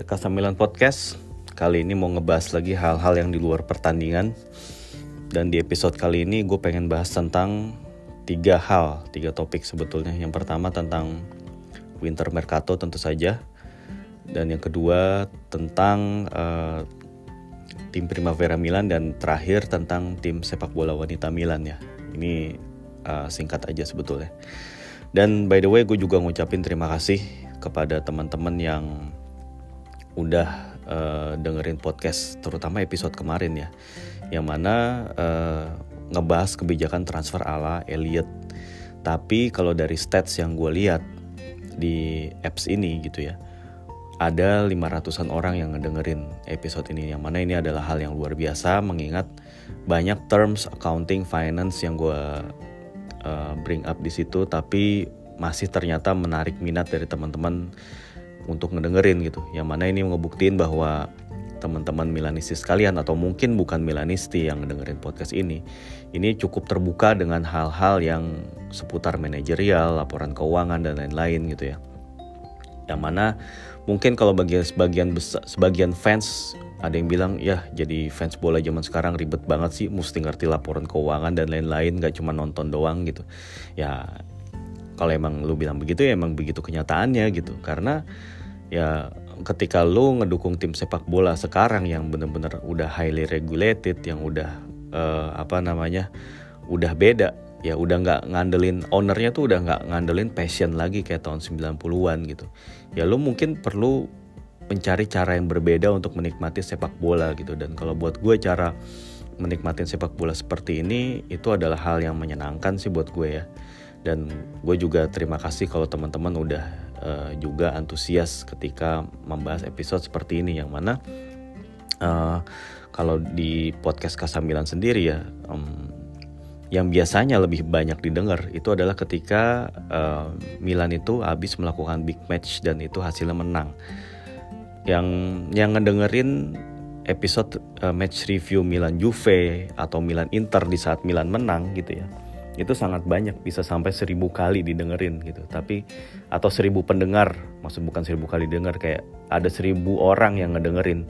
Ya, Kasamilan Podcast kali ini mau ngebahas lagi hal-hal yang di luar pertandingan dan di episode kali ini gue pengen bahas tentang tiga hal, tiga topik sebetulnya. Yang pertama tentang winter mercato tentu saja dan yang kedua tentang uh, tim Primavera Milan dan terakhir tentang tim sepak bola wanita Milan ya. Ini uh, singkat aja sebetulnya. Dan by the way gue juga ngucapin terima kasih kepada teman-teman yang udah uh, dengerin podcast terutama episode kemarin ya. Yang mana uh, ngebahas kebijakan transfer ala Elliot tapi kalau dari stats yang gue lihat di apps ini gitu ya ada 500-an orang yang ngedengerin episode ini. Yang mana ini adalah hal yang luar biasa mengingat banyak terms accounting finance yang gue uh, bring up di situ. Tapi masih ternyata menarik minat dari teman-teman untuk ngedengerin gitu. Yang mana ini ngebuktiin bahwa teman-teman Milanisti sekalian atau mungkin bukan Milanisti yang ngedengerin podcast ini, ini cukup terbuka dengan hal-hal yang seputar manajerial, laporan keuangan dan lain-lain gitu ya. Yang mana mungkin kalau bagi sebagian besar, sebagian fans ada yang bilang ya jadi fans bola zaman sekarang ribet banget sih mesti ngerti laporan keuangan dan lain-lain gak cuma nonton doang gitu ya kalau emang lu bilang begitu ya emang begitu kenyataannya gitu. Karena ya ketika lu ngedukung tim sepak bola sekarang yang bener-bener udah highly regulated yang udah uh, apa namanya udah beda ya udah nggak ngandelin ownernya tuh udah nggak ngandelin passion lagi kayak tahun 90-an gitu. Ya lu mungkin perlu mencari cara yang berbeda untuk menikmati sepak bola gitu. Dan kalau buat gue cara menikmati sepak bola seperti ini itu adalah hal yang menyenangkan sih buat gue ya dan gue juga terima kasih kalau teman-teman udah uh, juga antusias ketika membahas episode seperti ini. Yang mana uh, kalau di podcast Kasamilan sendiri ya um, yang biasanya lebih banyak didengar itu adalah ketika uh, Milan itu habis melakukan big match dan itu hasilnya menang. Yang yang ngedengerin episode uh, match review Milan Juve atau Milan Inter di saat Milan menang gitu ya itu sangat banyak bisa sampai seribu kali didengerin gitu. Tapi atau seribu pendengar maksud bukan seribu kali dengar kayak ada seribu orang yang ngedengerin.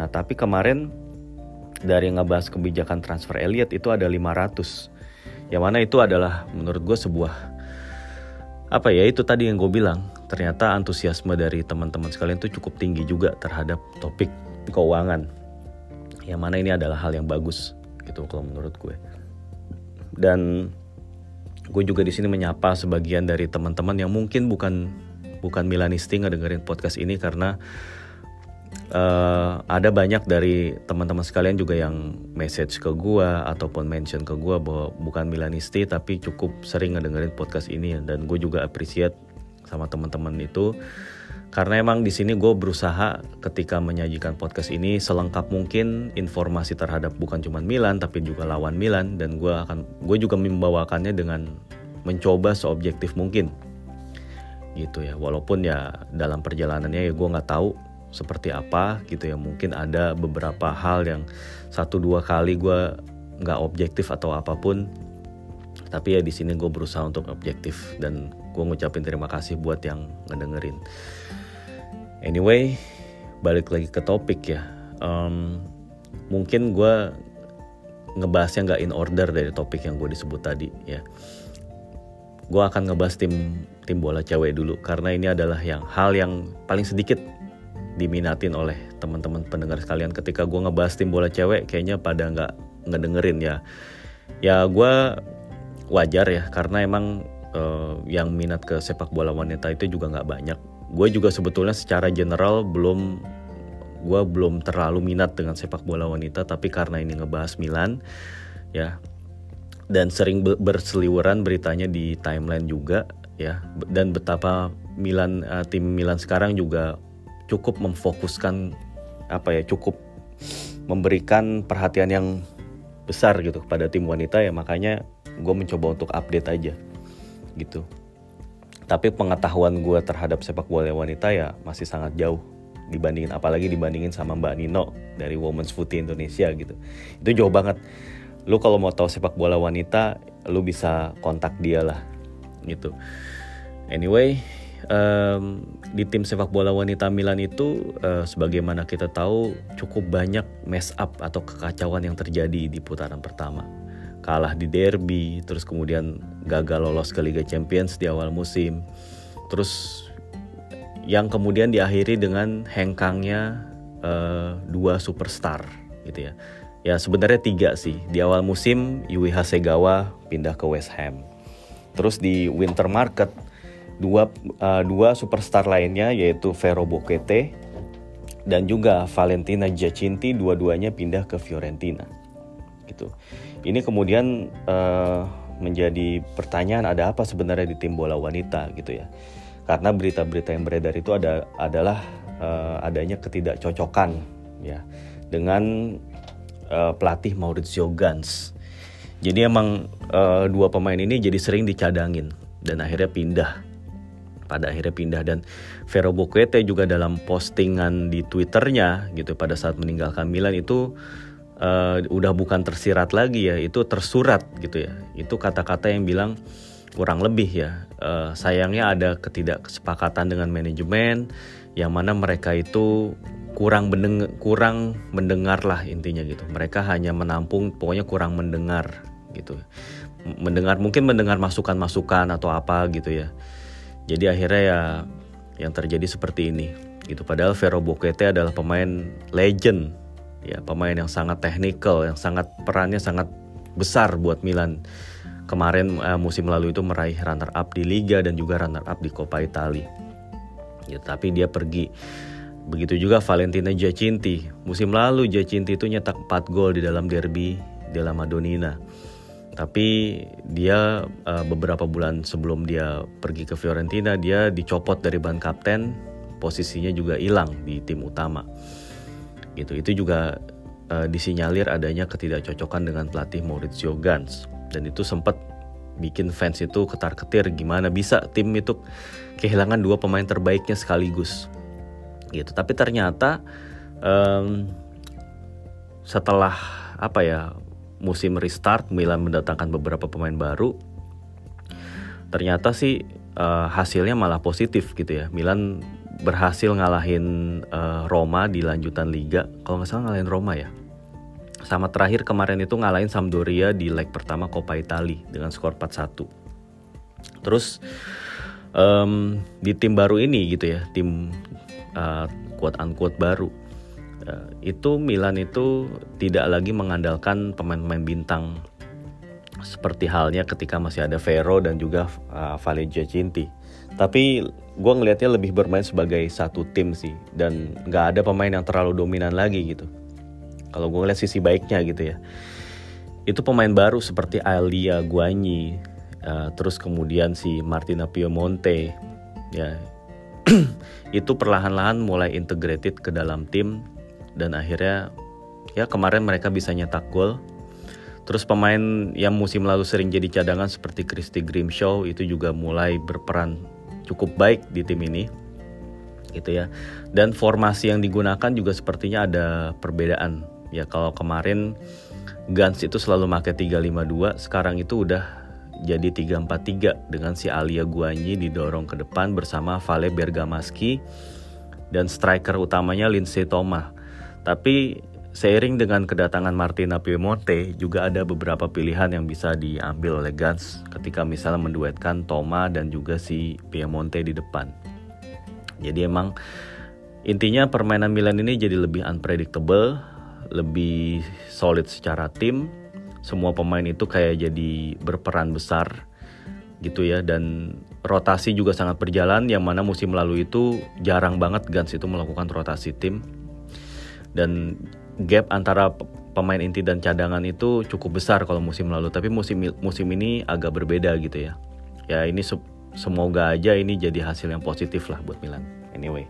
Nah tapi kemarin dari ngebahas kebijakan transfer Elliot itu ada 500 yang mana itu adalah menurut gue sebuah apa ya itu tadi yang gue bilang. Ternyata antusiasme dari teman-teman sekalian itu cukup tinggi juga terhadap topik keuangan. Yang mana ini adalah hal yang bagus gitu kalau menurut gue dan gue juga di sini menyapa sebagian dari teman-teman yang mungkin bukan bukan Milanisti ngedengerin podcast ini karena uh, ada banyak dari teman-teman sekalian juga yang message ke gue ataupun mention ke gue bahwa bukan Milanisti tapi cukup sering ngedengerin podcast ini. Dan gue juga appreciate sama teman-teman itu karena emang di sini gue berusaha ketika menyajikan podcast ini selengkap mungkin informasi terhadap bukan cuma Milan tapi juga lawan Milan dan gue akan gue juga membawakannya dengan mencoba seobjektif mungkin. Gitu ya walaupun ya dalam perjalanannya ya gue nggak tahu seperti apa gitu ya. Mungkin ada beberapa hal yang satu dua kali gue nggak objektif atau apa pun. Tapi ya di sini gue berusaha untuk objektif dan gue ngucapin terima kasih buat yang ngedengerin Anyway, balik lagi ke topik ya. Um, mungkin gue ngebahasnya nggak in order dari topik yang gue disebut tadi ya. Gue akan ngebahas tim tim bola cewek dulu karena ini adalah yang hal yang paling sedikit diminatin oleh teman-teman pendengar sekalian ketika gue ngebahas tim bola cewek kayaknya pada nggak ngedengerin ya ya gue wajar ya karena emang uh, yang minat ke sepak bola wanita itu juga nggak banyak gue juga sebetulnya secara general belum gue belum terlalu minat dengan sepak bola wanita tapi karena ini ngebahas Milan ya dan sering berseliweran beritanya di timeline juga ya dan betapa Milan uh, tim Milan sekarang juga cukup memfokuskan apa ya cukup memberikan perhatian yang besar gitu kepada tim wanita ya makanya gue mencoba untuk update aja gitu tapi pengetahuan gue terhadap sepak bola wanita ya masih sangat jauh dibandingin apalagi dibandingin sama Mbak Nino dari Women's Footy Indonesia gitu. Itu jauh banget. Lu kalau mau tahu sepak bola wanita lu bisa kontak dia lah gitu. Anyway um, di tim sepak bola wanita Milan itu uh, sebagaimana kita tahu cukup banyak mess up atau kekacauan yang terjadi di putaran pertama. Kalah di derby, terus kemudian gagal lolos ke Liga Champions di awal musim. Terus yang kemudian diakhiri dengan hengkangnya uh, dua superstar gitu ya. Ya sebenarnya tiga sih. Di awal musim Yui Hasegawa pindah ke West Ham. Terus di winter market dua uh, dua superstar lainnya yaitu Vero Bokete dan juga Valentina Giacinti dua-duanya pindah ke Fiorentina gitu ini kemudian uh, menjadi pertanyaan ada apa sebenarnya di tim bola wanita gitu ya. Karena berita-berita yang beredar itu ada adalah uh, adanya ketidakcocokan ya dengan uh, pelatih Maurizio Gans. Jadi emang uh, dua pemain ini jadi sering dicadangin dan akhirnya pindah. Pada akhirnya pindah dan Vero Boquete juga dalam postingan di Twitternya gitu pada saat meninggalkan Milan itu uh, udah bukan tersirat lagi ya itu tersurat gitu ya. Itu kata-kata yang bilang kurang lebih ya. Uh, sayangnya ada ketidaksepakatan dengan manajemen yang mana mereka itu kurang mendengar kurang mendengar lah intinya gitu. Mereka hanya menampung pokoknya kurang mendengar gitu. Mendengar mungkin mendengar masukan-masukan atau apa gitu ya. Jadi akhirnya ya yang terjadi seperti ini gitu. Padahal Vero Boquete adalah pemain legend ya, pemain yang sangat teknikal, yang sangat perannya sangat besar buat Milan. Kemarin uh, musim lalu itu meraih runner up di Liga dan juga runner up di Coppa Italia. Ya, tapi dia pergi. Begitu juga Valentina Giacinti. Musim lalu Giacinti itu nyetak 4 gol di dalam derby della Madonnina tapi dia uh, beberapa bulan sebelum dia pergi ke Fiorentina dia dicopot dari ban kapten posisinya juga hilang di tim utama gitu. Itu juga uh, disinyalir adanya ketidakcocokan dengan pelatih Maurizio Gans dan itu sempat bikin fans itu ketar-ketir gimana bisa tim itu kehilangan dua pemain terbaiknya sekaligus. Gitu. Tapi ternyata um, setelah apa ya musim restart Milan mendatangkan beberapa pemain baru ternyata sih uh, hasilnya malah positif gitu ya. Milan berhasil ngalahin uh, Roma di lanjutan liga. Kalau nggak salah ngalahin Roma ya. Sama terakhir kemarin itu ngalahin Sampdoria di leg pertama Coppa Italia dengan skor 4-1 terus um, di tim baru ini gitu ya tim uh, quote unquote baru Eh, itu Milan itu tidak lagi mengandalkan pemain-pemain bintang. Seperti halnya ketika masih ada Vero dan juga uh, Valencia Cinti. Tapi gue ngelihatnya lebih bermain sebagai satu tim sih dan nggak ada pemain yang terlalu dominan lagi gitu. Kalau gue ngeliat sisi baiknya gitu ya, itu pemain baru seperti Alia Guanyi, uh, terus kemudian si Martina Piemonte, ya itu perlahan-lahan mulai integrated ke dalam tim dan akhirnya ya kemarin mereka bisa nyetak gol. Terus pemain yang musim lalu sering jadi cadangan seperti Christy Grimshaw itu juga mulai berperan cukup baik di tim ini. Gitu ya. Dan formasi yang digunakan juga sepertinya ada perbedaan. Ya kalau kemarin Gans itu selalu pakai 352, sekarang itu udah jadi 343 dengan si Alia Guanyi didorong ke depan bersama Vale Bergamaschi dan striker utamanya Lindsay Thomas. Tapi seiring dengan kedatangan Martina Piemonte juga ada beberapa pilihan yang bisa diambil oleh Gans ketika misalnya menduetkan Toma dan juga si Piemonte di depan. Jadi emang intinya permainan Milan ini jadi lebih unpredictable, lebih solid secara tim. Semua pemain itu kayak jadi berperan besar gitu ya dan rotasi juga sangat berjalan yang mana musim lalu itu jarang banget Gans itu melakukan rotasi tim dan gap antara pemain inti dan cadangan itu cukup besar kalau musim lalu. Tapi musim musim ini agak berbeda gitu ya. Ya ini semoga aja ini jadi hasil yang positif lah buat Milan. Anyway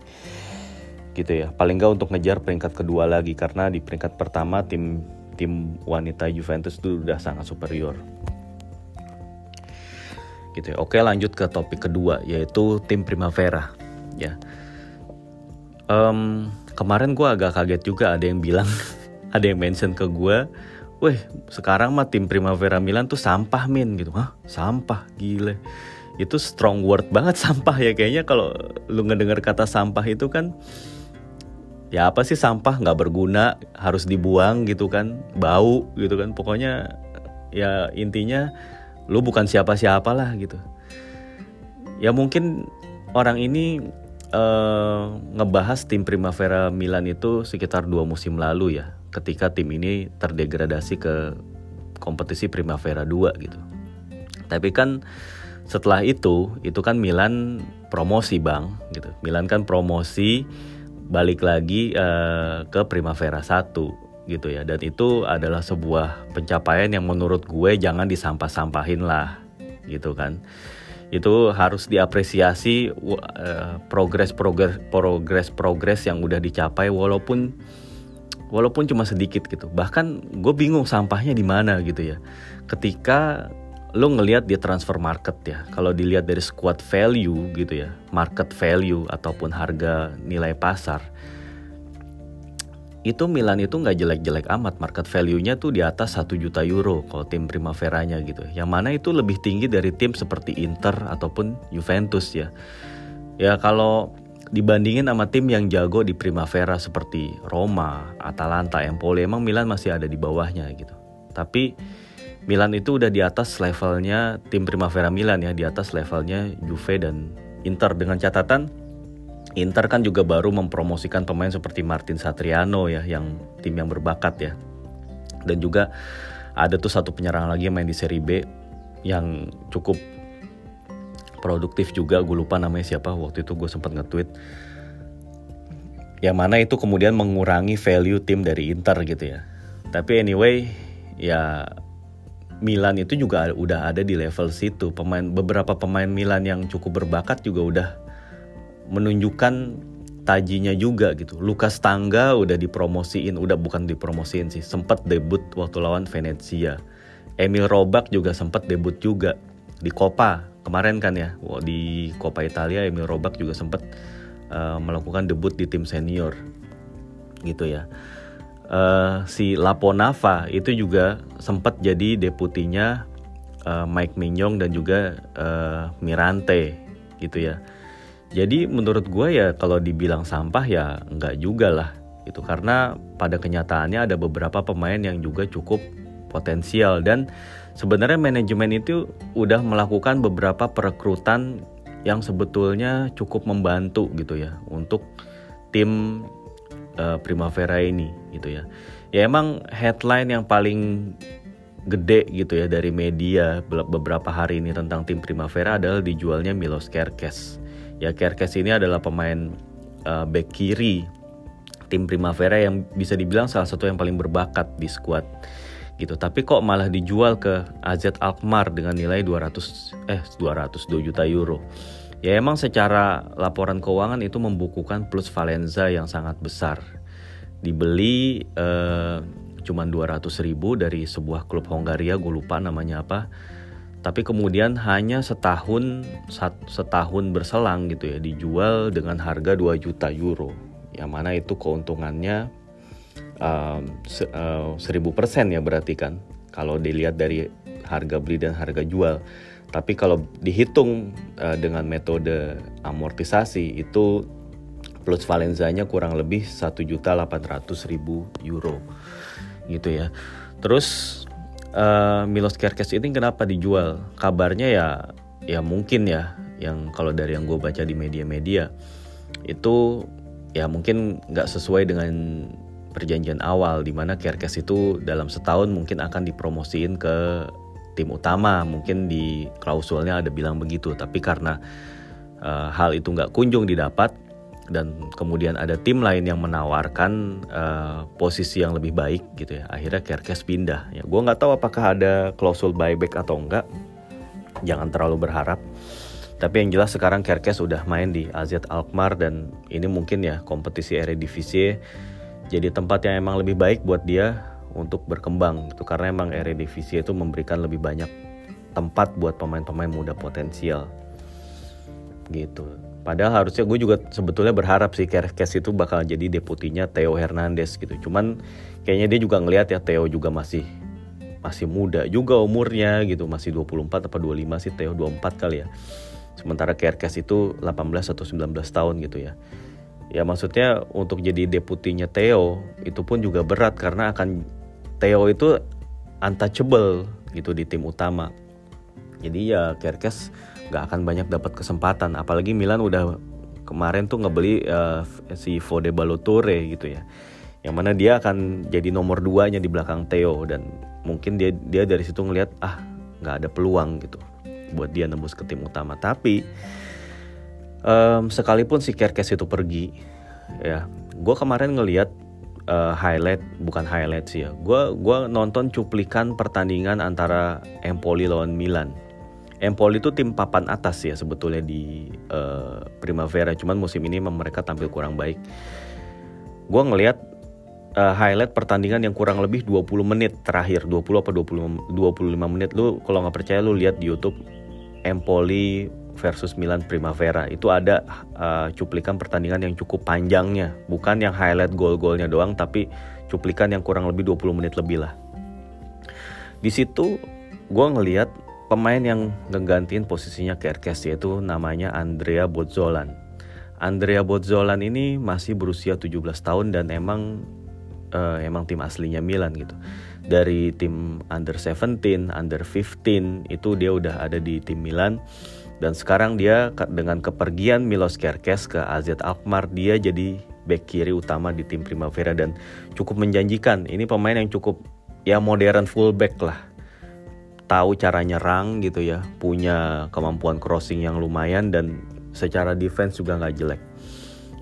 gitu ya. Paling nggak untuk ngejar peringkat kedua lagi karena di peringkat pertama tim tim wanita Juventus itu udah sangat superior. Gitu ya. Oke lanjut ke topik kedua yaitu tim Primavera ya. Um, kemarin gue agak kaget juga ada yang bilang ada yang mention ke gue Weh sekarang mah tim Primavera Milan tuh sampah min gitu. Hah? Sampah? Gile. Itu strong word banget sampah ya. Kayaknya kalau lu ngedengar kata sampah itu kan ya apa sih sampah? Nggak berguna harus dibuang gitu kan bau gitu kan. Pokoknya ya intinya lu bukan siapa-siapa lah gitu. Ya mungkin orang ini uh, ngebahas tim Primavera Milan itu sekitar dua musim lalu ya ketika tim ini terdegradasi ke kompetisi Primavera 2 gitu. Tapi kan setelah itu itu kan Milan promosi bang gitu. Milan kan promosi balik lagi uh, ke Primavera 1 gitu ya. Dan itu adalah sebuah pencapaian yang menurut gue jangan disampah-sampahin lah gitu kan itu harus diapresiasi uh, progres progres progres progres yang udah dicapai walaupun walaupun cuma sedikit gitu. Bahkan gue bingung sampahnya di mana gitu ya. Ketika lo ngelihat di transfer market ya kalau dilihat dari squad value gitu ya market value ataupun harga nilai pasar itu Milan itu nggak jelek-jelek amat. Market value-nya tuh di atas 1 juta euro kalau tim Primavera-nya gitu. Yang mana itu lebih tinggi dari tim seperti Inter ataupun Juventus ya. Ya kalau dibandingin sama tim yang jago di Primavera seperti Roma, Atalanta, Empoli emang Milan masih ada di bawahnya gitu. Tapi Milan itu udah di atas levelnya tim Primavera Milan ya, di atas levelnya Juve dan Inter. Dengan catatan Inter kan juga baru mempromosikan pemain seperti Martin Satriano ya yang tim yang berbakat ya. Dan juga ada tuh satu penyerang lagi yang main di Serie B yang cukup produktif juga gue lupa namanya siapa waktu itu gue sempat nge-tweet yang mana itu kemudian mengurangi value tim dari Inter gitu ya tapi anyway ya Milan itu juga udah ada di level situ. Pemain beberapa pemain Milan yang cukup berbakat juga udah menunjukkan tajinya juga gitu. Lukas Tangga udah dipromosiin, udah bukan dipromosiin sih, sempat debut waktu lawan Venezia. Emil Robak juga sempat debut juga di Coppa kemarin kan ya, di Coppa Italia Emil Robak juga sempat uh, melakukan debut di tim senior gitu ya uh, si Laponava itu juga sempat jadi deputinya uh, Mike Mignon dan juga uh, Mirante gitu ya. Jadi menurut gue ya kalau dibilang sampah ya enggak juga lah itu karena pada kenyataannya ada beberapa pemain yang juga cukup potensial dan sebenarnya manajemen itu udah melakukan beberapa perekrutan yang sebetulnya cukup membantu gitu ya untuk tim uh, Primavera ini gitu ya. Ya emang headline yang paling gede gitu ya dari media beberapa hari ini tentang tim Primavera adalah dijualnya Milos Kerkes. Ya Kerkes ini adalah pemain uh, back kiri tim Primavera yang bisa dibilang salah satu yang paling berbakat di skuad gitu. Tapi kok malah dijual ke AZ Alkmaar dengan nilai 200 eh 200 2 juta euro. Ya emang secara laporan keuangan itu membukukan plus Valenza yang sangat besar. Dibeli eh, cuma 200 ribu dari sebuah klub Hongaria, gue lupa namanya apa. Tapi kemudian hanya setahun setahun berselang gitu ya dijual dengan harga 2 juta euro. Yang mana itu keuntungannya um, se, uh, 1000% ya berarti kan. Kalau dilihat dari harga beli dan harga jual tapi kalau dihitung uh, dengan metode amortisasi itu plus valenzanya kurang lebih 1.800.000 euro gitu ya. Terus uh, Milos Kerkes ini kenapa dijual? Kabarnya ya ya mungkin ya yang kalau dari yang gue baca di media-media itu ya mungkin nggak sesuai dengan perjanjian awal di mana Kerkes itu dalam setahun mungkin akan dipromosiin ke tim utama mungkin di klausulnya ada bilang begitu tapi karena uh, hal itu nggak kunjung didapat dan kemudian ada tim lain yang menawarkan uh, posisi yang lebih baik gitu ya. Akhirnya Kerkes pindah. Ya gue nggak tahu apakah ada klausul buyback atau enggak. Jangan terlalu berharap. Tapi yang jelas sekarang Kerkes udah main di AZ Alkmaar dan ini mungkin ya kompetisi Eredivisie jadi tempat yang emang lebih baik buat dia untuk berkembang gitu. Karena emang Eredivisie itu memberikan lebih banyak tempat buat pemain-pemain muda potensial gitu. Padahal harusnya gue juga sebetulnya berharap sih Kerkes itu bakal jadi deputinya Theo Hernandez gitu. Cuman kayaknya dia juga ngelihat ya Theo juga masih masih muda juga umurnya gitu. Masih 24 atau 25 sih Theo 24 kali ya. Sementara Kerkes itu 18 atau 19 tahun gitu ya. Ya maksudnya untuk jadi deputinya Theo itu pun juga berat karena akan Theo itu untouchable gitu di tim utama. Jadi ya Kerkes gak akan banyak dapat kesempatan. Apalagi Milan udah kemarin tuh ngebeli uh, si Fode Balotore gitu ya. Yang mana dia akan jadi nomor duanya di belakang Theo. Dan mungkin dia dia dari situ ngelihat ah nggak ada peluang gitu. Buat dia nembus ke tim utama. Tapi um, sekalipun si Kerkes itu pergi ya gue kemarin ngelihat uh, highlight bukan highlight sih ya. Gue gua nonton cuplikan pertandingan antara Empoli lawan Milan Empoli itu tim papan atas ya sebetulnya di uh, Primavera. Cuman musim ini mereka tampil kurang baik. Gue ngelihat uh, highlight pertandingan yang kurang lebih 20 menit terakhir. 20 apa 20 25 menit. Lu kalau nggak percaya lu lihat di YouTube Empoli versus Milan Primavera. Itu ada uh, cuplikan pertandingan yang cukup panjangnya. Bukan yang highlight gol-golnya doang tapi cuplikan yang kurang lebih 20 menit lebih lah. Di situ gue ngelihat pemain yang ngegantiin posisinya Kerkes yaitu namanya Andrea Bozzolan Andrea Bozzolan ini masih berusia 17 tahun dan emang uh, emang tim aslinya Milan gitu. Dari tim under 17, under 15 itu dia udah ada di tim Milan dan sekarang dia dengan kepergian Milos Kerkes ke AZ Alkmaar dia jadi back kiri utama di tim Primavera dan cukup menjanjikan. Ini pemain yang cukup ya modern fullback lah. Tahu cara nyerang gitu ya, punya kemampuan crossing yang lumayan dan secara defense juga nggak jelek.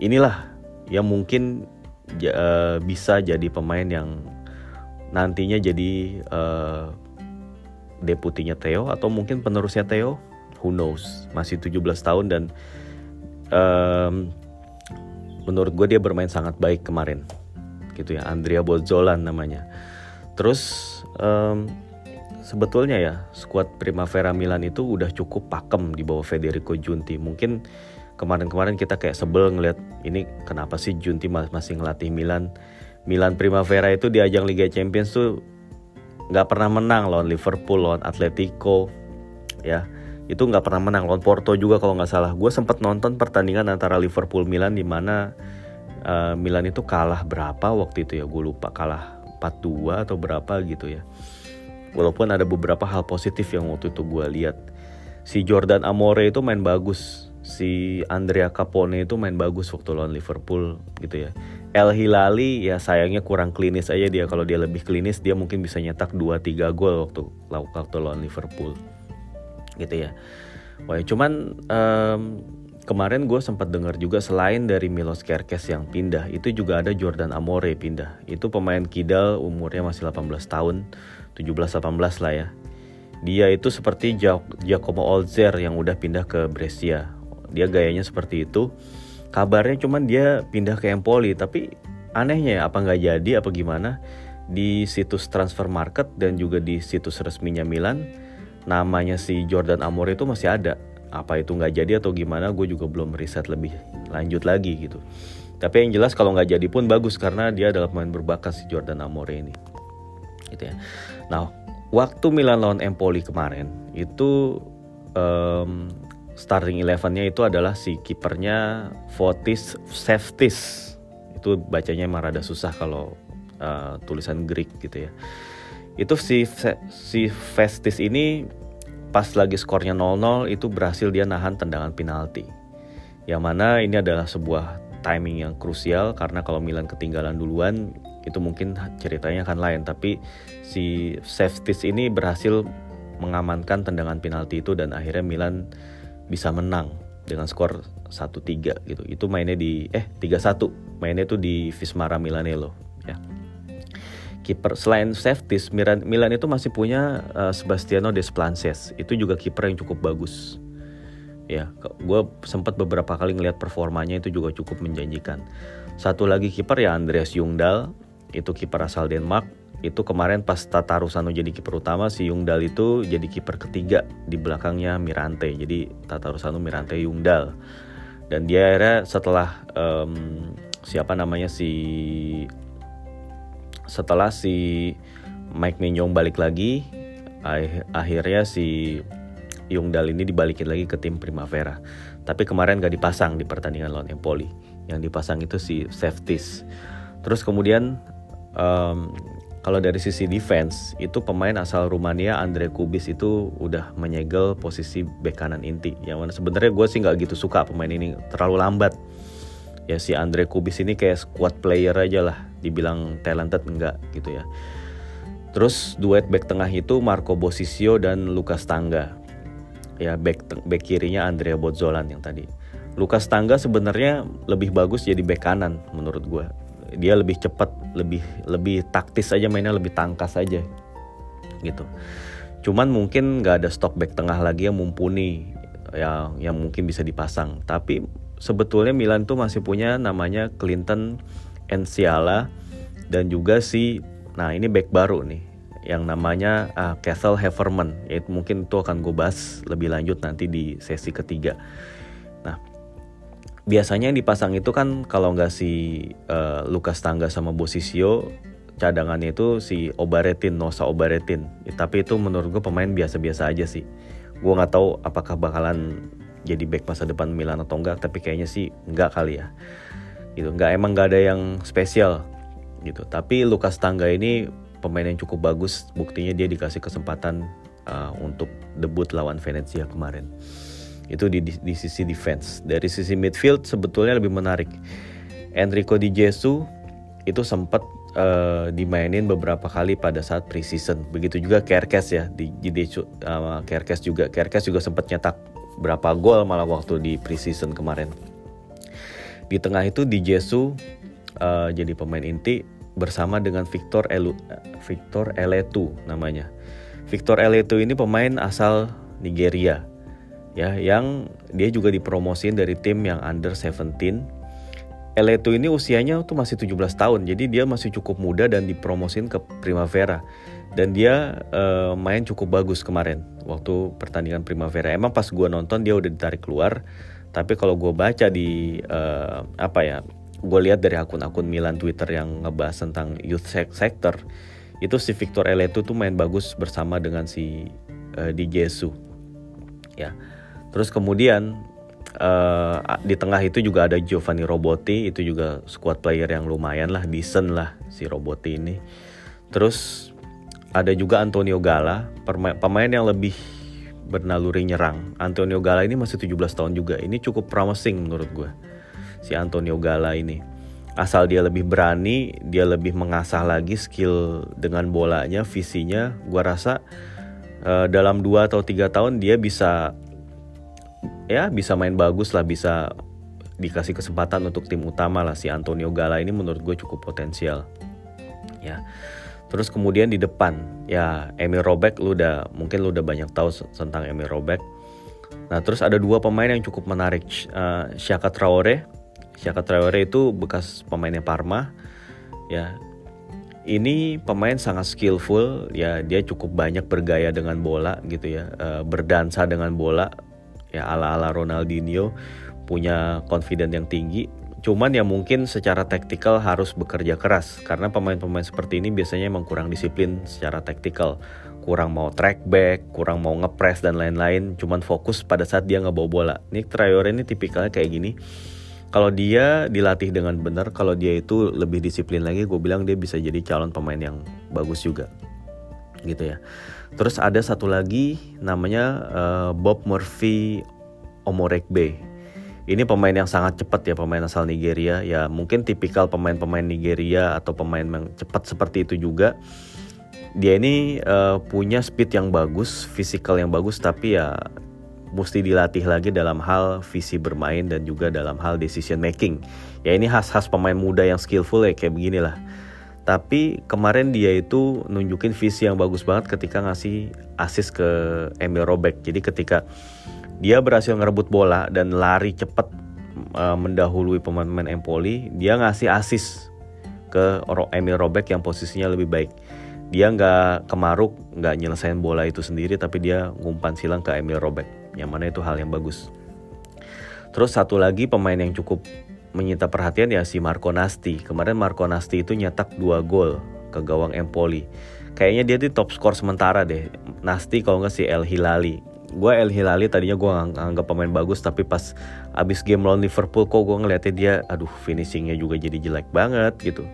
Inilah yang mungkin uh, bisa jadi pemain yang nantinya jadi uh, deputinya Theo atau mungkin penerusnya Theo. Who knows? Masih 17 tahun dan um, menurut gue dia bermain sangat baik kemarin. Gitu ya Andrea Bozzolan namanya. Terus um, sebetulnya ya skuad Primavera Milan itu udah cukup pakem di bawah Federico Giunti. Mungkin kemarin-kemarin kita kayak sebel ngeliat ini kenapa sih Junti masih ngelatih Milan? Milan Primavera itu di ajang Liga Champions tuh nggak pernah menang lawan Liverpool lawan Atletico ya. Itu nggak pernah menang lawan Porto juga kalau nggak salah. Gue sempat nonton pertandingan antara Liverpool Milan di mana uh, Milan itu kalah berapa waktu itu ya? Gue lupa kalah 4-2 atau berapa gitu ya walaupun ada beberapa hal positif yang waktu itu gue lihat si Jordan Amore itu main bagus si Andrea Capone itu main bagus waktu lawan Liverpool gitu ya. El Hilali ya sayangnya kurang klinis aja dia kalau dia lebih klinis dia mungkin bisa nyetak 2-3 gol waktu waktu lawan Liverpool gitu ya. Wah cuman um, kemarin gue sempat dengar juga selain dari Milos Kerkes yang pindah itu juga ada Jordan Amore pindah. Itu pemain kidal umurnya masih 18 tahun, 17-18 lah ya. Dia itu seperti Giacomo Olzer yang udah pindah ke Brescia. Dia gayanya seperti itu. Kabarnya cuman dia pindah ke Empoli tapi anehnya ya apa nggak jadi apa gimana? Di situs transfer market dan juga di situs resminya Milan namanya si Jordan Amore itu masih ada. Apa itu nggak jadi atau gimana gue juga belum riset lebih lanjut lagi gitu. Tapi yang jelas kalau nggak jadi pun bagus karena dia adalah pemain berbakat si Jordan Amore ini gitu ya. Nah waktu Milan lawan Empoli kemarin itu um, starting elevennya itu adalah si kipernya Fotis Seftis. Itu bacanya emang rada susah kalau uh, tulisan Greek gitu ya. Itu si si Festis ini pas lagi skornya 0-0 itu berhasil dia nahan tendangan penalti. Yang mana ini adalah sebuah timing yang krusial karena kalau Milan ketinggalan duluan itu mungkin ceritanya akan lain tapi si Seftis ini berhasil mengamankan tendangan penalti itu dan akhirnya Milan bisa menang dengan skor 1-3 gitu. Itu mainnya di eh 3-1. Mainnya itu di Vismara Milanello ya. Kiper selain safety Milan, Milan itu masih punya uh, Sebastiano Desplances. Itu juga kiper yang cukup bagus. Ya, gue sempat beberapa kali ngelihat performanya itu juga cukup menjanjikan. Satu lagi kiper ya Andreas Jungdal, itu kiper asal Denmark. Itu kemarin pas Tata Rusano jadi kiper utama si Yungdal itu jadi kiper ketiga di belakangnya Mirante. Jadi Tata Rusano Mirante Yungdal dan dia akhirnya setelah um, siapa namanya si setelah si Mike Mignon balik lagi akhirnya si Yungdal ini dibalikin lagi ke tim Primavera. Tapi kemarin gak dipasang di pertandingan lawan Empoli. Yang dipasang itu si Safeties terus kemudian um, kalau dari sisi defense itu pemain asal Rumania Andre Kubis itu udah menyegel posisi bek kanan inti. Yang mana sebenarnya gue sih nggak gitu suka pemain ini terlalu lambat. Ya si Andre Kubis ini kayak squad player aja lah dibilang talented enggak gitu ya. Terus duet back tengah itu Marco Bosisio dan Lucas Tangga. Ya back back kirinya Andrea Bozzolan yang tadi. Lucas Tangga sebenarnya lebih bagus jadi back kanan menurut gue dia lebih cepat lebih lebih taktis aja mainnya lebih tangkas aja gitu. Cuman mungkin nggak ada stok back tengah lagi yang mumpuni yang yang mungkin bisa dipasang. Tapi sebetulnya Milan tuh masih punya namanya Clinton Enciala dan juga si nah ini back baru nih yang namanya uh, Castle Haverman. Yaitu mungkin itu akan gue bahas lebih lanjut nanti di sesi ketiga biasanya yang dipasang itu kan kalau nggak si uh, Lukas Tangga sama Bosisio cadangannya itu si Obaretin Nosa Obaretin. Ya, tapi itu menurut gue pemain biasa-biasa aja sih. Gue nggak tahu apakah bakalan jadi back masa depan Milan atau enggak tapi kayaknya sih enggak kali ya. Gitu nggak emang nggak ada yang spesial gitu. Tapi Lukas Tangga ini pemain yang cukup bagus buktinya dia dikasih kesempatan uh, untuk debut lawan Venezia kemarin itu di, di, di sisi defense. Dari sisi midfield sebetulnya lebih menarik. Enrico Di Jesu itu sempat uh, dimainin beberapa kali pada saat preseason. Begitu juga Kerkes ya di di uh, Kerkes juga Kerkes juga sempat nyetak berapa gol malah waktu di preseason kemarin. Di tengah itu Di Jesu uh, jadi pemain inti bersama dengan Victor Elu, Victor Eletu namanya. Victor Eletu ini pemain asal Nigeria ya yang dia juga dipromosin dari tim yang under 17 Eleto ini usianya tuh masih 17 tahun jadi dia masih cukup muda dan dipromosin ke Primavera. Dan dia uh, main cukup bagus kemarin waktu pertandingan Primavera. Emang pas gue nonton dia udah ditarik keluar tapi kalau gue baca di uh, apa ya gue lihat dari akun-akun Milan Twitter yang ngebahas tentang youth sector itu si Victor Eleto tuh main bagus bersama dengan si uh, Di Jesu. Ya Terus kemudian uh, di tengah itu juga ada Giovanni Robotti, itu juga squad player yang lumayan lah, decent lah si Robotti ini. Terus ada juga Antonio Gala, pemain yang lebih bernaluri nyerang. Antonio Gala ini masih 17 tahun juga. Ini cukup promising menurut gue. Si Antonio Gala ini. Asal dia lebih berani, dia lebih mengasah lagi skill dengan bolanya, visinya. Gue rasa uh, dalam 2 atau tiga tahun dia bisa ya bisa main bagus lah bisa dikasih kesempatan untuk tim utama lah. Si Antonio Gala ini menurut gue cukup potensial ya. Terus kemudian di depan ya Emil Robek lu udah mungkin lu udah banyak tahu tentang Emil Robek nah terus ada dua pemain yang cukup menarik uh, Shaka Traore. Shaka Traore itu bekas pemainnya Parma ya. Ini pemain sangat skillful ya dia cukup banyak bergaya dengan bola gitu ya uh, berdansa dengan bola ya ala-ala Ronaldinho punya confident yang tinggi cuman ya mungkin secara taktikal harus bekerja keras karena pemain-pemain seperti ini biasanya emang kurang disiplin secara taktikal kurang mau track back, kurang mau ngepres dan lain-lain, cuman fokus pada saat dia nggak bawa bola. Nick Traore ini tipikalnya kayak gini. Kalau dia dilatih dengan benar, kalau dia itu lebih disiplin lagi, gue bilang dia bisa jadi calon pemain yang bagus juga, gitu ya. Terus ada satu lagi namanya uh, Bob Murphy Omorekbe. Ini pemain yang sangat cepat ya, pemain asal Nigeria. Ya mungkin tipikal pemain-pemain Nigeria atau pemain yang cepat seperti itu juga. Dia ini uh, punya speed yang bagus, fisikal yang bagus, tapi ya mesti dilatih lagi dalam hal visi bermain dan juga dalam hal decision making. Ya ini khas-khas pemain muda yang skillful ya kayak beginilah. Tapi kemarin dia itu nunjukin visi yang bagus banget ketika ngasih assist ke Emil Robek. Jadi ketika dia berhasil ngerebut bola dan lari cepat uh, mendahului pemain-pemain Empoli, dia ngasih assist ke Emil Robek yang posisinya lebih baik. Dia nggak kemaruk, nggak nyelesain bola itu sendiri, tapi dia ngumpan silang ke Emil Robek. Yang mana itu hal yang bagus. Terus satu lagi pemain yang cukup menyita perhatian ya si Marco Nasti. Kemarin Marco Nasti itu nyetak dua gol ke gawang Empoli. kayaknya dia di top skor sementara deh. Nasti kalau nggak si El Hilali. Gue El Hilali tadinya gue anggap pemain bagus tapi pas abis game lawan Liverpool kok gue ngeliatnya dia aduh finishingnya juga jadi jelek banget gitu.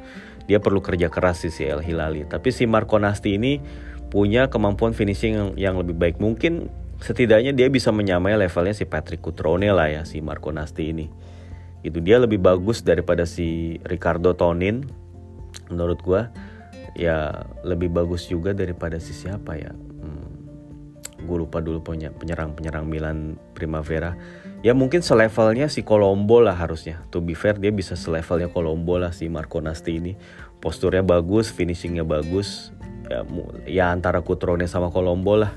Dia perlu kerja keras sih si El Hilali. Tapi si Marco Nasti ini punya kemampuan finishing yang, yang lebih baik. Mungkin setidaknya dia bisa menyamai levelnya si Patrick Cutrone lah ya si Marco Nasti ini itu dia lebih bagus daripada si Ricardo Tonin menurut gue ya lebih bagus juga daripada si siapa ya? Hmm, gue lupa dulu punya penyerang penyerang Milan Primavera. Ya mungkin selevelnya si Colombo lah harusnya. To be fair dia bisa selevelnya Colombo lah si Marco Nasti ini. Posturnya bagus finishingnya bagus. Ya, ya antara Kutrone sama Colombo lah.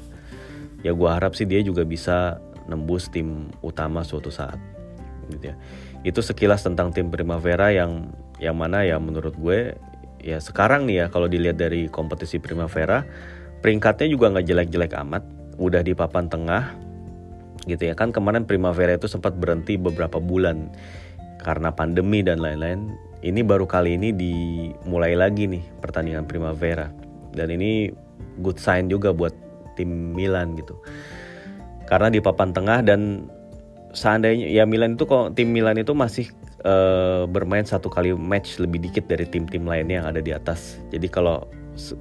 Ya gue harap sih dia juga bisa nembus tim utama suatu saat gitu ya itu sekilas tentang tim Primavera yang yang mana ya menurut gue ya sekarang nih ya kalau dilihat dari kompetisi Primavera peringkatnya juga nggak jelek-jelek amat udah di papan tengah gitu ya. Kan kemarin Primavera itu sempat berhenti beberapa bulan karena pandemi dan lain-lain. Ini baru kali ini dimulai lagi nih pertandingan Primavera. Dan ini good sign juga buat tim Milan gitu. Karena di papan tengah dan seandainya ya Milan itu kok tim Milan itu masih uh, bermain satu kali match lebih dikit dari tim-tim lainnya yang ada di atas. Jadi kalau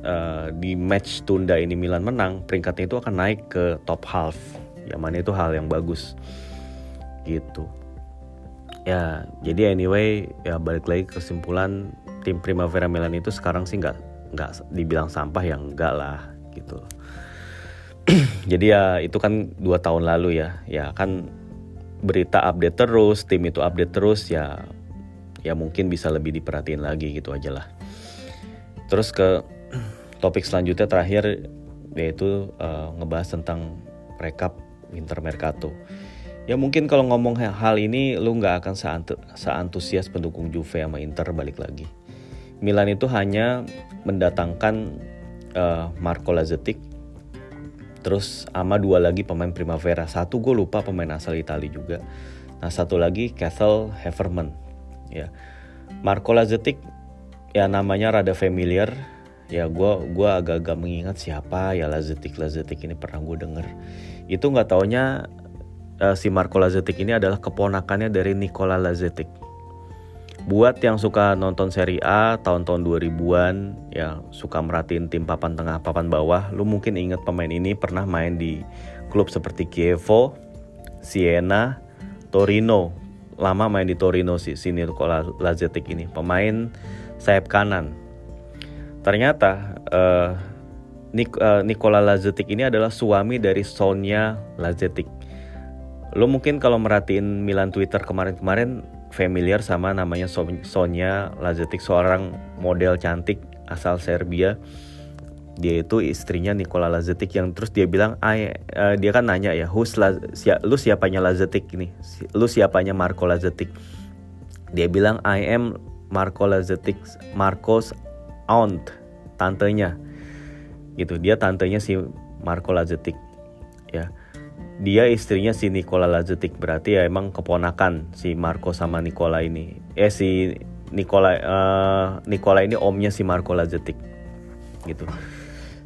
uh, di match tunda ini Milan menang, peringkatnya itu akan naik ke top half. Yang mana itu hal yang bagus. Gitu. Ya, jadi anyway, ya balik lagi kesimpulan tim Primavera Milan itu sekarang sih nggak nggak dibilang sampah yang enggak lah gitu. jadi ya itu kan dua tahun lalu ya, ya kan berita update terus, tim itu update terus ya ya mungkin bisa lebih diperhatiin lagi gitu aja lah. Terus ke topik selanjutnya terakhir yaitu uh, ngebahas tentang rekap Winter Mercato. Ya mungkin kalau ngomong hal ini lu nggak akan seantusias pendukung Juve sama Inter balik lagi. Milan itu hanya mendatangkan uh, Marco Lazetic Terus sama dua lagi pemain Primavera. Satu gue lupa pemain asal Italia juga. Nah satu lagi Castle Heverman. Ya, Marco Lazetic ya namanya rada familiar. Ya gue gua agak-agak mengingat siapa ya Lazetic Lazetic ini pernah gue denger. Itu nggak taunya uh, si Marco Lazetic ini adalah keponakannya dari Nicola Lazetic buat yang suka nonton seri A tahun-tahun 2000-an ya suka merhatiin tim papan tengah papan bawah lu mungkin inget pemain ini pernah main di klub seperti Chievo, Siena, Torino. Lama main di Torino sih sini Nicola Lazetic ini. Pemain sayap kanan. Ternyata uh, Nik uh, Nicola Lazetic ini adalah suami dari Sonia Lazetic lo mungkin kalau merhatiin Milan Twitter kemarin-kemarin familiar sama namanya Sonia Lazetic seorang model cantik asal Serbia. Dia itu istrinya Nikola Lazetic yang terus dia bilang uh, dia kan nanya ya who's La, si, lu siapanya Lazetic ini? Lu siapanya Marco Lazetic dia bilang I am Marco Lazetic Marcos aunt tantenya. Gitu dia tantenya si Marco Lazetic dia istrinya si Nikola Lazetic berarti ya emang keponakan si Marco sama Nikola ini. Eh si Nikola uh, Nikola ini omnya si Marco Lazetic gitu.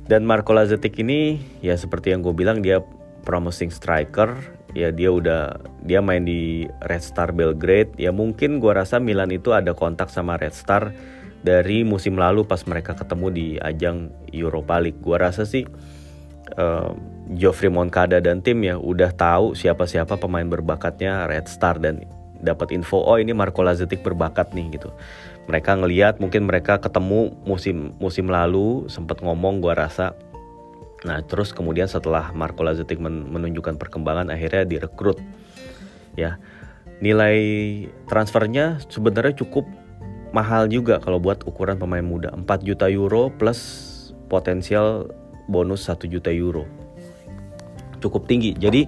Dan Marco Lazetic ini ya seperti yang gue bilang dia promising striker. Ya dia udah dia main di Red Star Belgrade. Ya mungkin gue rasa Milan itu ada kontak sama Red Star dari musim lalu pas mereka ketemu di ajang Europa League. Gue rasa sih uh, Geoffrey Moncada dan tim ya udah tahu siapa-siapa pemain berbakatnya Red Star dan dapat info oh ini Marco Lazetic berbakat nih gitu. Mereka ngeliat mungkin mereka ketemu musim musim lalu sempat ngomong gua rasa. Nah terus kemudian setelah Marco Lazetic menunjukkan perkembangan akhirnya direkrut ya nilai transfernya sebenarnya cukup mahal juga kalau buat ukuran pemain muda 4 juta euro plus potensial bonus 1 juta euro cukup tinggi. Jadi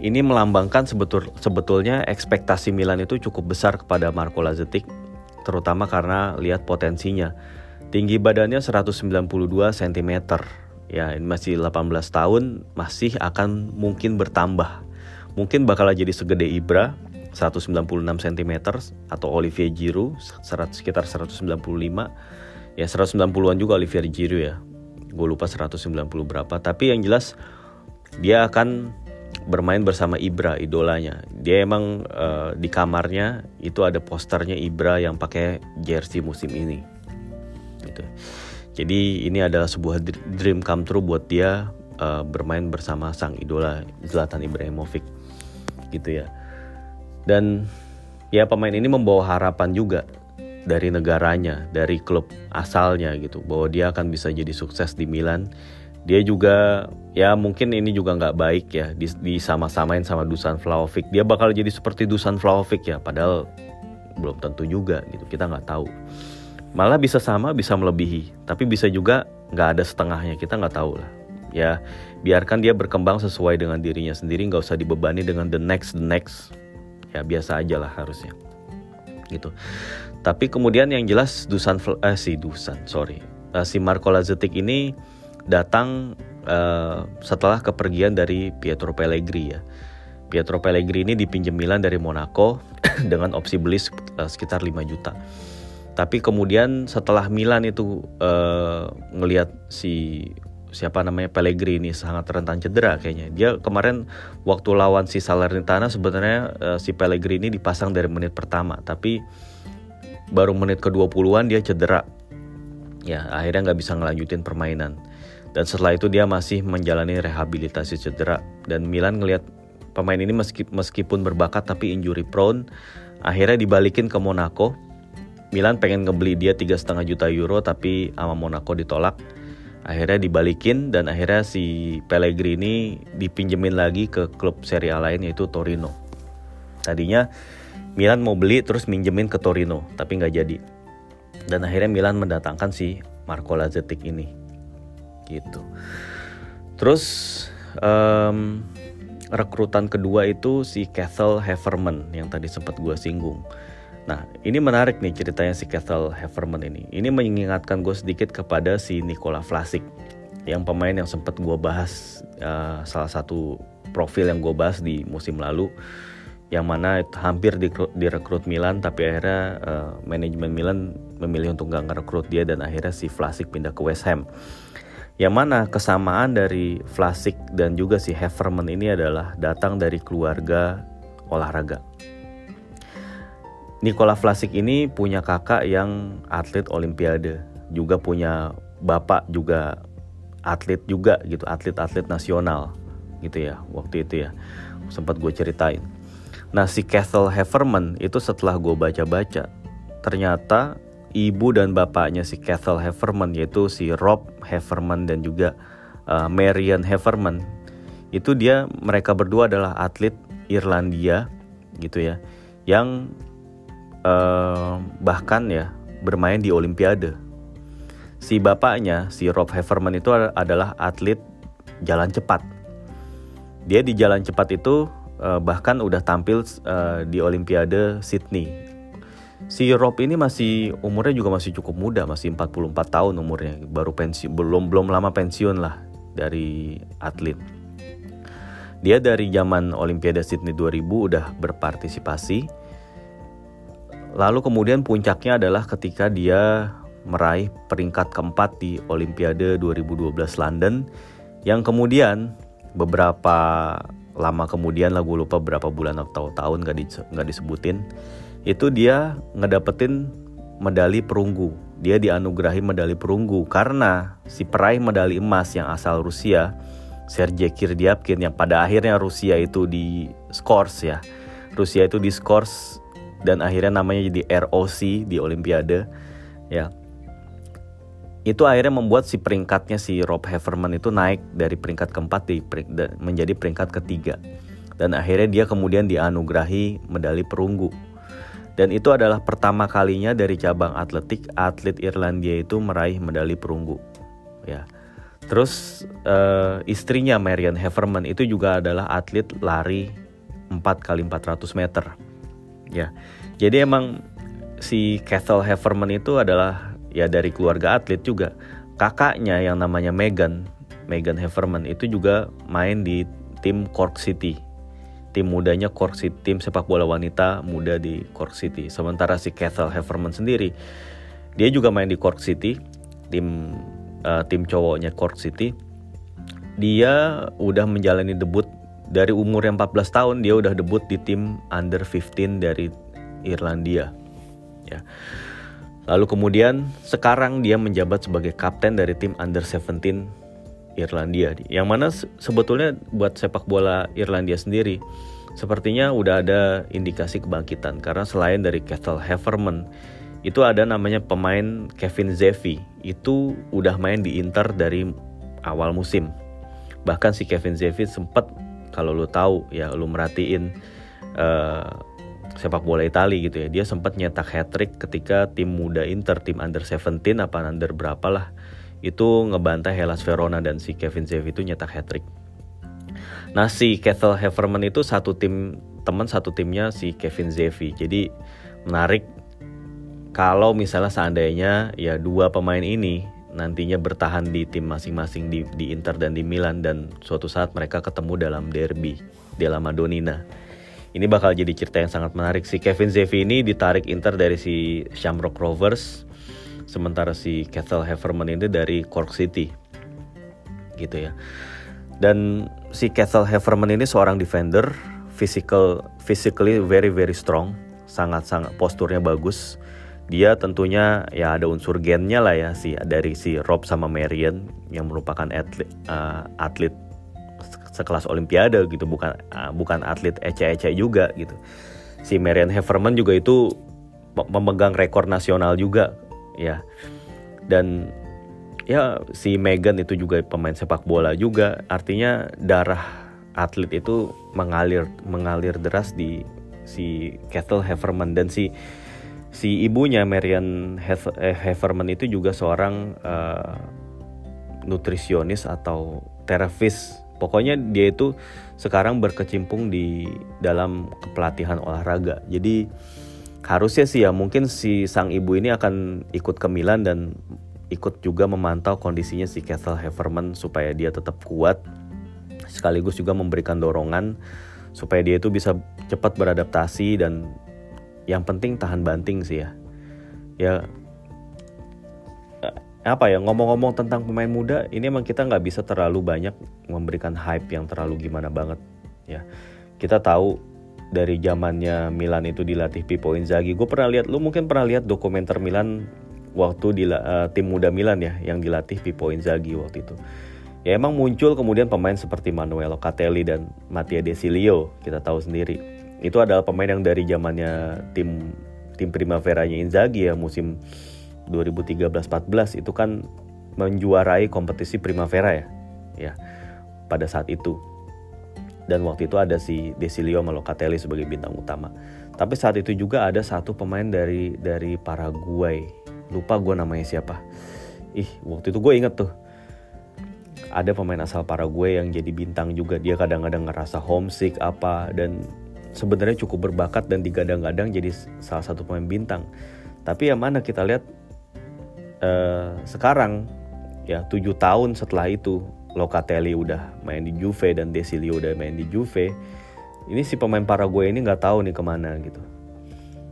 ini melambangkan sebetul sebetulnya ekspektasi Milan itu cukup besar kepada Marco Lazetic terutama karena lihat potensinya. Tinggi badannya 192 cm. Ya, ini masih 18 tahun, masih akan mungkin bertambah. Mungkin bakal jadi segede Ibra 196 cm atau Olivier Giroud sekitar 195. Ya 190-an juga Olivier Giroud ya gue lupa 190 berapa tapi yang jelas dia akan bermain bersama Ibra idolanya. Dia emang uh, di kamarnya itu ada posternya Ibra yang pakai jersey musim ini. Gitu. Jadi ini adalah sebuah dream come true buat dia uh, bermain bersama sang idola Zlatan Ibrahimovic. Gitu ya. Dan ya pemain ini membawa harapan juga dari negaranya, dari klub asalnya gitu, bahwa dia akan bisa jadi sukses di Milan. Dia juga ya mungkin ini juga nggak baik ya di, sama-samain sama Dusan Vlahovic. Dia bakal jadi seperti Dusan Vlahovic ya, padahal belum tentu juga gitu. Kita nggak tahu. Malah bisa sama, bisa melebihi, tapi bisa juga nggak ada setengahnya. Kita nggak tahu lah. Ya biarkan dia berkembang sesuai dengan dirinya sendiri, nggak usah dibebani dengan the next the next. Ya biasa aja lah harusnya gitu. Tapi kemudian yang jelas Dusan eh, si Dusan, sorry, uh, si Marco Lazetic ini datang uh, setelah kepergian dari Pietro Pellegrini ya. Pietro Pellegrini dipinjam Milan dari Monaco dengan opsi beli uh, sekitar 5 juta. Tapi kemudian setelah Milan itu uh, ngelihat si siapa namanya Pellegrini sangat rentan cedera kayaknya. Dia kemarin waktu lawan si Salernitana sebenarnya uh, si Pellegrini dipasang dari menit pertama, tapi baru menit ke-20-an dia cedera. Ya, akhirnya nggak bisa ngelanjutin permainan. Dan setelah itu dia masih menjalani rehabilitasi cedera. Dan Milan ngelihat pemain ini meskipun berbakat tapi injury prone, akhirnya dibalikin ke Monaco. Milan pengen ngebeli dia tiga setengah juta euro tapi sama Monaco ditolak. Akhirnya dibalikin dan akhirnya si Pellegrini dipinjemin lagi ke klub Serie A lain yaitu Torino. Tadinya Milan mau beli terus minjemin ke Torino tapi nggak jadi dan akhirnya Milan mendatangkan si Marco Lazetic ini gitu terus um, rekrutan kedua itu si Kessel Heverman yang tadi sempat gue singgung Nah, ini menarik nih ceritanya si Kessel Heverman ini. Ini mengingatkan gue sedikit kepada si Nikola Vlasic, yang pemain yang sempat gue bahas uh, salah satu profil yang gue bahas di musim lalu yang mana hampir direkrut Milan tapi akhirnya uh, manajemen Milan memilih untuk nggak ngerekrut dia dan akhirnya si Vlasic pindah ke West Ham. Yang mana kesamaan dari Vlasic dan juga si Heverman ini adalah datang dari keluarga olahraga. Nikola Vlasic ini punya kakak yang atlet olimpiade, juga punya bapak juga atlet juga gitu, atlet-atlet nasional gitu ya waktu itu ya. Sempat gue ceritain. Nah si Castle Heverman itu setelah gue baca-baca ternyata ibu dan bapaknya si Castle Heverman yaitu si Rob Heverman dan juga uh, Marian Heverman itu dia mereka berdua adalah atlet Irlandia gitu ya yang uh, bahkan ya bermain di Olimpiade. Si bapaknya si Rob Heverman itu adalah atlet jalan cepat. Dia di jalan cepat itu uh, bahkan udah tampil uh, di Olimpiade Sydney. Si Rob ini masih umurnya juga masih cukup muda, masih 44 tahun umurnya, baru pensiun belum belum lama pensiun lah dari atlet. Dia dari zaman Olimpiade Sydney 2000 udah berpartisipasi. Lalu kemudian puncaknya adalah ketika dia meraih peringkat keempat di Olimpiade 2012 London yang kemudian beberapa lama kemudian lah gue lupa berapa bulan atau tahun gak, di, gak disebutin itu dia ngedapetin medali perunggu. Dia dianugerahi medali perunggu karena si peraih medali emas yang asal Rusia Sergei Kirdiapkin yang pada akhirnya Rusia itu di scores ya. Rusia itu di scores dan akhirnya namanya jadi ROC di Olimpiade ya. Itu akhirnya membuat si peringkatnya si Rob Heverman itu naik dari peringkat keempat di, menjadi peringkat ketiga. Dan akhirnya dia kemudian dianugerahi medali perunggu dan itu adalah pertama kalinya dari cabang atletik atlet Irlandia itu meraih medali perunggu. Ya. Terus uh, istrinya Marian Heverman itu juga adalah atlet lari 4 kali 400 meter. Ya. Jadi emang si Cathal Heverman itu adalah ya dari keluarga atlet juga. Kakaknya yang namanya Megan Megan Heverman itu juga main di tim Cork City tim mudanya Cork City tim sepak bola wanita muda di Cork City. Sementara si Cathal Heverman sendiri dia juga main di Cork City tim uh, tim cowoknya Cork City. Dia udah menjalani debut dari umur yang 14 tahun dia udah debut di tim under 15 dari Irlandia ya. Lalu kemudian sekarang dia menjabat sebagai kapten dari tim under 17 Irlandia. Yang mana sebetulnya buat sepak bola Irlandia sendiri sepertinya udah ada indikasi kebangkitan. Karena selain dari Kessel Hefferman itu ada namanya pemain Kevin Zevi itu udah main di Inter dari awal musim. Bahkan si Kevin Zevi sempat kalau lu tahu ya lu merhatiin uh, sepak bola Italia gitu ya. Dia sempat nyetak hat trick ketika tim muda Inter tim under 17 apa under berapa lah itu ngebantai Hellas Verona dan si Kevin Zevi itu nyetak hat trick nah si Kessel Hefferman itu satu tim teman satu timnya si Kevin Zevi jadi menarik kalau misalnya seandainya ya dua pemain ini nantinya bertahan di tim masing-masing di, di Inter dan di Milan dan suatu saat mereka ketemu dalam derby della Madonnina. Ini bakal jadi cerita yang sangat menarik. Si Kevin Zevi ini ditarik Inter dari si Shamrock Rovers, sementara si Kessel Hefferman ini dari Cork City. Gitu ya. Dan si Kessel Hefferman ini seorang defender, physical physically very very strong, sangat-sangat posturnya bagus. Dia tentunya ya ada unsur gennya lah ya si dari si Rob sama Marion yang merupakan atlet uh, atlet sekelas olimpiade gitu. Bukan uh, bukan atlet ece-ece juga gitu. Si Marion Hefferman juga itu memegang rekor nasional juga ya dan ya si Megan itu juga pemain sepak bola juga artinya darah atlet itu mengalir mengalir deras di si Kettle Hefferman dan si si ibunya Marian Hefferman itu juga seorang uh, nutrisionis atau terapis. Pokoknya dia itu sekarang berkecimpung di dalam kepelatihan olahraga. Jadi harusnya sih ya mungkin si sang ibu ini akan ikut ke Milan dan ikut juga memantau kondisinya si Kessel Hefferman supaya dia tetap kuat. Sekaligus juga memberikan dorongan supaya dia itu bisa cepat beradaptasi dan yang penting tahan banting sih ya. Ya apa ya ngomong-ngomong tentang pemain muda ini emang kita nggak bisa terlalu banyak memberikan hype yang terlalu gimana banget ya. Kita tahu dari zamannya Milan itu dilatih Pippo Inzaghi. Gue pernah lihat lu mungkin pernah lihat dokumenter Milan waktu di uh, tim muda Milan ya yang dilatih Pippo Inzaghi waktu itu. Ya emang muncul kemudian pemain seperti Manuel Locatelli dan Mattia Desilio kita tahu sendiri. Itu adalah pemain yang dari zamannya tim tim Primavera-nya Inzaghi ya musim 2013-14 itu kan menjuarai kompetisi Primavera ya ya pada saat itu dan waktu itu ada si Desilio Malocatelli sebagai bintang utama. Tapi saat itu juga ada satu pemain dari dari Paraguay. Lupa gue namanya siapa. Ih waktu itu gue inget tuh. Ada pemain asal Paraguay yang jadi bintang juga. Dia kadang-kadang ngerasa homesick apa dan sebenarnya cukup berbakat dan digadang-gadang jadi salah satu pemain bintang. Tapi yang mana kita lihat uh, sekarang ya tujuh tahun setelah itu Locatelli udah main di Juve dan Desilio udah main di Juve. Ini si pemain Paraguay ini nggak tahu nih ke mana gitu.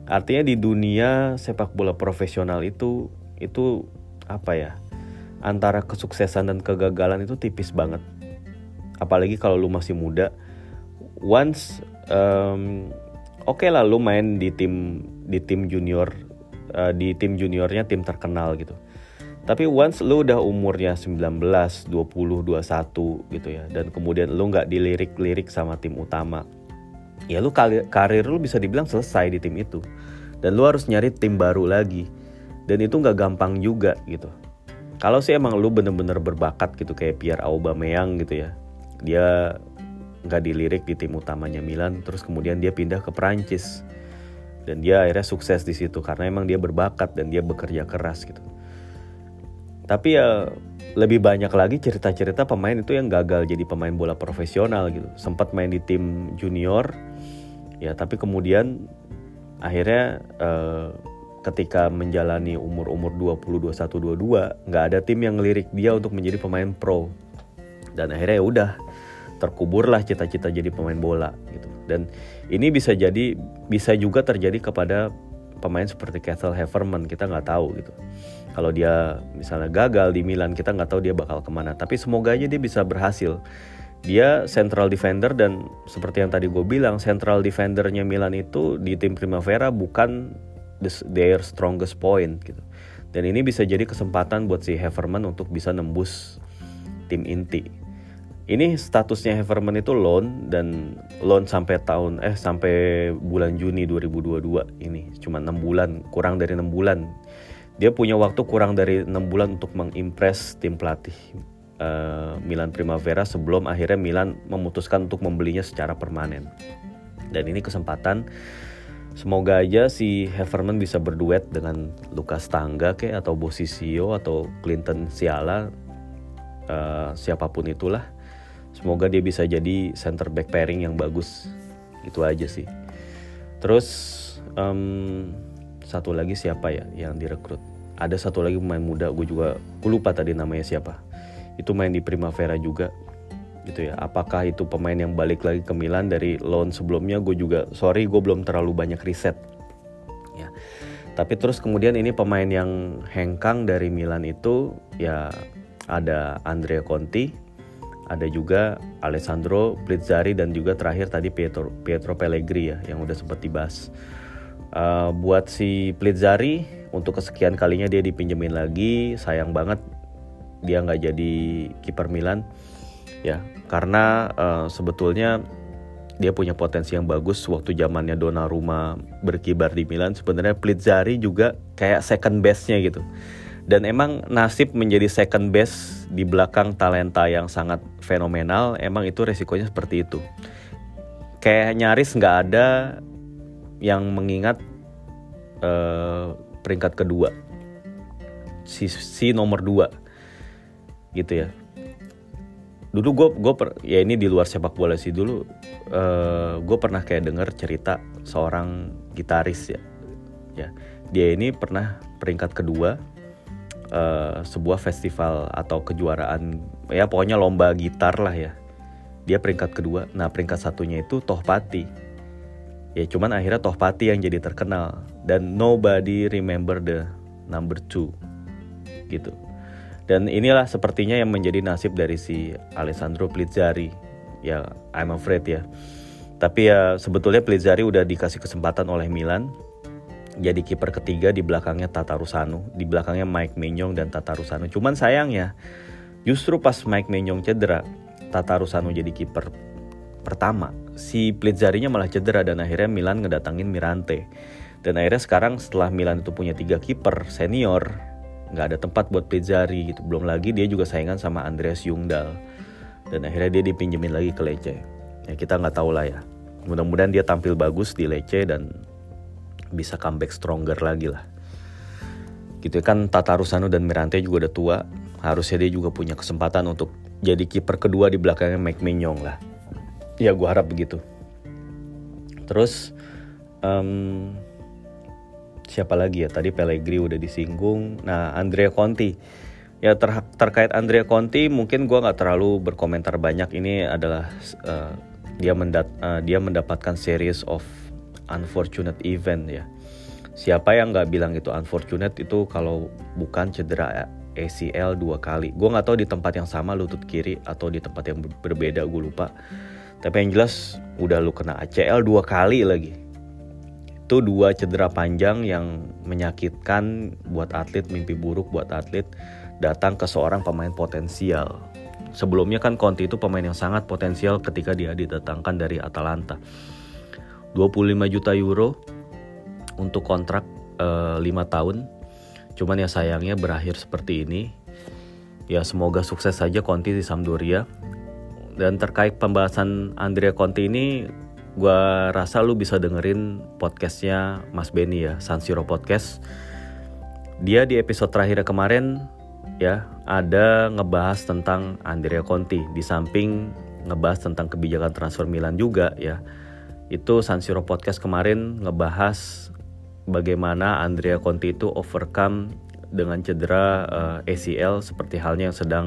Artinya di dunia sepak bola profesional itu itu apa ya antara kesuksesan dan kegagalan itu tipis banget. Apalagi kalau lu masih muda. Once um, oke okay lah lu main di tim di tim junior uh, di tim juniornya tim terkenal gitu tapi once lu udah umurnya 19, 20, 21 gitu ya dan kemudian lu nggak dilirik-lirik sama tim utama ya lu karir, lu bisa dibilang selesai di tim itu. Dan lu harus nyari tim baru lagi. Dan itu nggak gampang juga gitu. Kalau sih emang lu bener-bener berbakat gitu kayak Pierre Aubameyang gitu ya dia nggak dilirik di tim utamanya Milan terus kemudian dia pindah ke Prancis dan dia akhirnya sukses di situ karena emang dia berbakat dan dia bekerja keras gitu tapi ya lebih banyak lagi cerita-cerita pemain itu yang gagal jadi pemain bola profesional gitu. Sempat main di tim junior ya tapi kemudian akhirnya eh, ketika menjalani umur-umur 20, 21, 22 nggak ada tim yang ngelirik dia untuk menjadi pemain pro. Dan akhirnya ya udah terkuburlah cita-cita jadi pemain bola gitu. Dan ini bisa jadi bisa juga terjadi kepada pemain seperti Kessel Haverman kita nggak tahu gitu kalau dia misalnya gagal di Milan kita nggak tahu dia bakal ke mana. Tapi semoga aja dia bisa berhasil. Dia central defender dan seperti yang tadi gue bilang central defendernya Milan itu di tim Primavera bukan their strongest point gitu. Dan ini bisa jadi kesempatan buat si Haverman untuk bisa nembus tim inti. Ini statusnya Haverman itu loan dan loan sampai tahun eh sampai bulan Juni 2022 ini. Cuma enam bulan kurang dari enam bulan dia punya waktu kurang dari enam bulan untuk mengimpress tim pelatih uh, Milan Primavera sebelum akhirnya Milan memutuskan untuk membelinya secara permanen. Dan ini kesempatan Semoga aja si Haverman bisa berduet dengan Lukas Tangga kayak atau Bosisio atau Clinton Siala uh, siapa pun itulah. Semoga dia bisa jadi center back pairing yang bagus. Itu aja sih. Terus um, satu lagi siapa ya yang direkrut ada satu lagi pemain muda gue juga gue lupa tadi namanya siapa. Itu main di Primavera juga gitu ya. Apakah itu pemain yang balik lagi ke Milan dari loan sebelumnya? Gue juga sorry gue belum terlalu banyak riset. Ya. Tapi terus kemudian ini pemain yang hengkang dari Milan itu ya ada Andrea Conti ada juga Alessandro Blizzari dan juga terakhir tadi Pietro, Pietro Pellegrini ya yang udah sempat dibahas. Uh, buat si Blizzari untuk kesekian kalinya dia dipinjemin lagi, sayang banget dia nggak jadi kiper Milan. Ya karena uh, sebetulnya dia punya potensi yang bagus waktu zamannya Donnarumma berkibar di Milan. Sebenarnya Blizzari juga kayak second bestnya gitu. Dan emang nasib menjadi second best di belakang talenta yang sangat fenomenal emang itu resikonya seperti itu. Kayak nyaris nggak ada yang mengingat uh, peringkat kedua. Si, si nomor dua. Gitu ya. Dulu gue gue ya ini di luar sepak bola sih. Dulu uh, eh, gue pernah kayak denger cerita seorang gitaris ya. Ya dia ini pernah peringkat kedua uh, sebuah festival atau kejuaraan ya pokoknya lomba gitar lah ya. Dia peringkat kedua. Nah peringkat satunya itu Tohpati ya cuman akhirnya Tohpati yang jadi terkenal. Dan nobody remember the number two. Gitu. Dan inilah sepertinya yang menjadi nasib dari si Alessandro Plizzari. Ya I'm afraid ya. Tapi ya sebetulnya Plizzari udah dikasih kesempatan oleh Milan. Jadi kiper ketiga di belakangnya Tata Rusano, di belakangnya Mike Menyong dan Tata Rusano. Cuman sayangnya justru pas Mike Menyong cedera, Tata Rusano jadi kiper pertama. Si Plizzarinya malah cedera dan akhirnya Milan ngedatangin Mirante. Dan akhirnya sekarang setelah Milan itu punya tiga kiper senior, nggak ada tempat buat Plizzari gitu. Belum lagi dia juga saingan sama Andreas Jungdal. Dan akhirnya dia dipinjemin lagi ke Lecce. Ya kita nggak tahu lah ya. Mudah-mudahan dia tampil bagus di Lecce dan bisa comeback stronger lagi lah gitu ya, kan Tata Rusano dan Mirante juga udah tua harusnya dia juga punya kesempatan untuk jadi kiper kedua di belakangnya Mike Mignon lah ya gue harap begitu terus um, siapa lagi ya tadi Pellegrini udah disinggung nah Andrea Conti ya ter terkait Andrea Conti mungkin gue nggak terlalu berkomentar banyak ini adalah uh, dia mendat uh, dia mendapatkan series of unfortunate event ya. Siapa yang nggak bilang itu unfortunate itu kalau bukan cedera ACL dua kali. Gue nggak tahu di tempat yang sama lutut kiri atau di tempat yang berbeda gue lupa. Tapi yang jelas udah lu kena ACL dua kali lagi. Itu dua cedera panjang yang menyakitkan buat atlet, mimpi buruk buat atlet datang ke seorang pemain potensial. Sebelumnya kan Conte itu pemain yang sangat potensial ketika dia didatangkan dari Atalanta 25 juta euro untuk kontrak uh, eh, 5 tahun. Cuman ya sayangnya berakhir seperti ini. Ya semoga sukses saja Conti di Sampdoria. Dan terkait pembahasan Andrea Conti ini, gue rasa lu bisa dengerin podcastnya Mas Benny ya, San Siro Podcast. Dia di episode terakhir kemarin ya ada ngebahas tentang Andrea Conti di samping ngebahas tentang kebijakan transfer Milan juga ya itu San Siro Podcast kemarin ngebahas bagaimana Andrea Conti itu overcome dengan cedera uh, eh, ACL seperti halnya yang sedang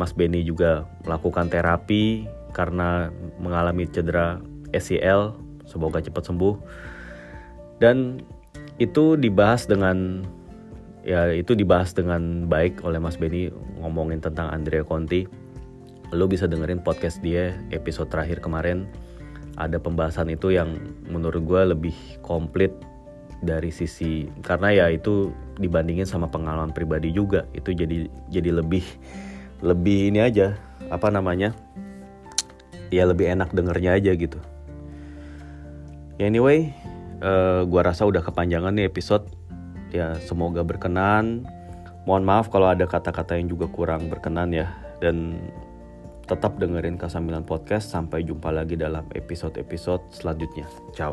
Mas Benny juga melakukan terapi karena mengalami cedera ACL semoga cepat sembuh dan itu dibahas dengan ya itu dibahas dengan baik oleh Mas Benny ngomongin tentang Andrea Conti. Lo bisa dengerin podcast dia episode terakhir kemarin. Ada pembahasan itu yang menurut gue lebih komplit dari sisi karena ya itu dibandingin sama pengalaman pribadi juga itu jadi jadi lebih lebih ini aja apa namanya ya lebih enak dengernya aja gitu. Anyway uh, gua rasa udah kepanjangan nih episode. Ya semoga berkenan. Mohon maaf kalau ada kata-kata yang juga kurang berkenan ya. Dan tetap dengerin Kasamilan Podcast. Sampai jumpa lagi dalam episode-episode selanjutnya. Ciao